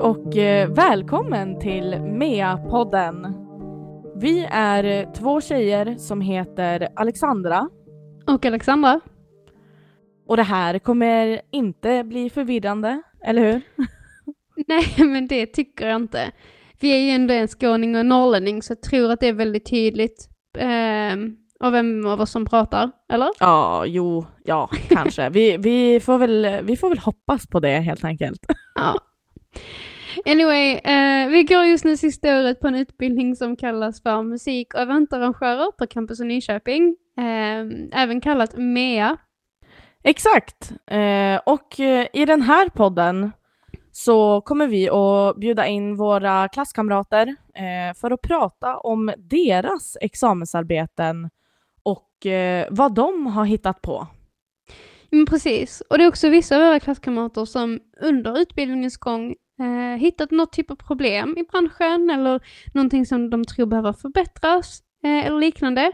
och eh, välkommen till MEA-podden. Vi är eh, två tjejer som heter Alexandra Och Alexandra. och det här kommer inte bli förvirrande, eller hur? Nej, men det tycker jag inte. Vi är ju ändå en skåning och en norrlänning så jag tror att det är väldigt tydligt eh, av vem av oss som pratar, eller? Ja, jo, ja, kanske. Vi, vi, får väl, vi får väl hoppas på det helt enkelt. Ja. Anyway, eh, vi går just nu sista året på en utbildning som kallas för musik och eventarrangörer på campus i Nyköping. Eh, även kallat MEA. Exakt. Eh, och eh, i den här podden så kommer vi att bjuda in våra klasskamrater eh, för att prata om deras examensarbeten och eh, vad de har hittat på. Men precis, och det är också vissa av våra klasskamrater som under utbildningens gång eh, hittat något typ av problem i branschen eller någonting som de tror behöver förbättras eh, eller liknande.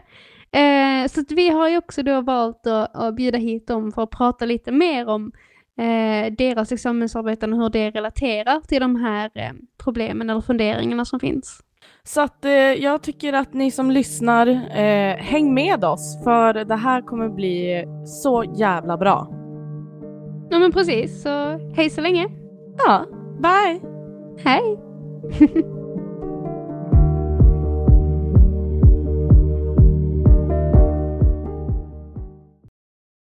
Eh, så vi har ju också då valt att, att bjuda hit dem för att prata lite mer om eh, deras examensarbeten och hur det relaterar till de här eh, problemen eller funderingarna som finns. Så att eh, jag tycker att ni som lyssnar, eh, häng med oss för det här kommer bli så jävla bra. Ja men precis, så hej så länge. Ja, bye! Hej!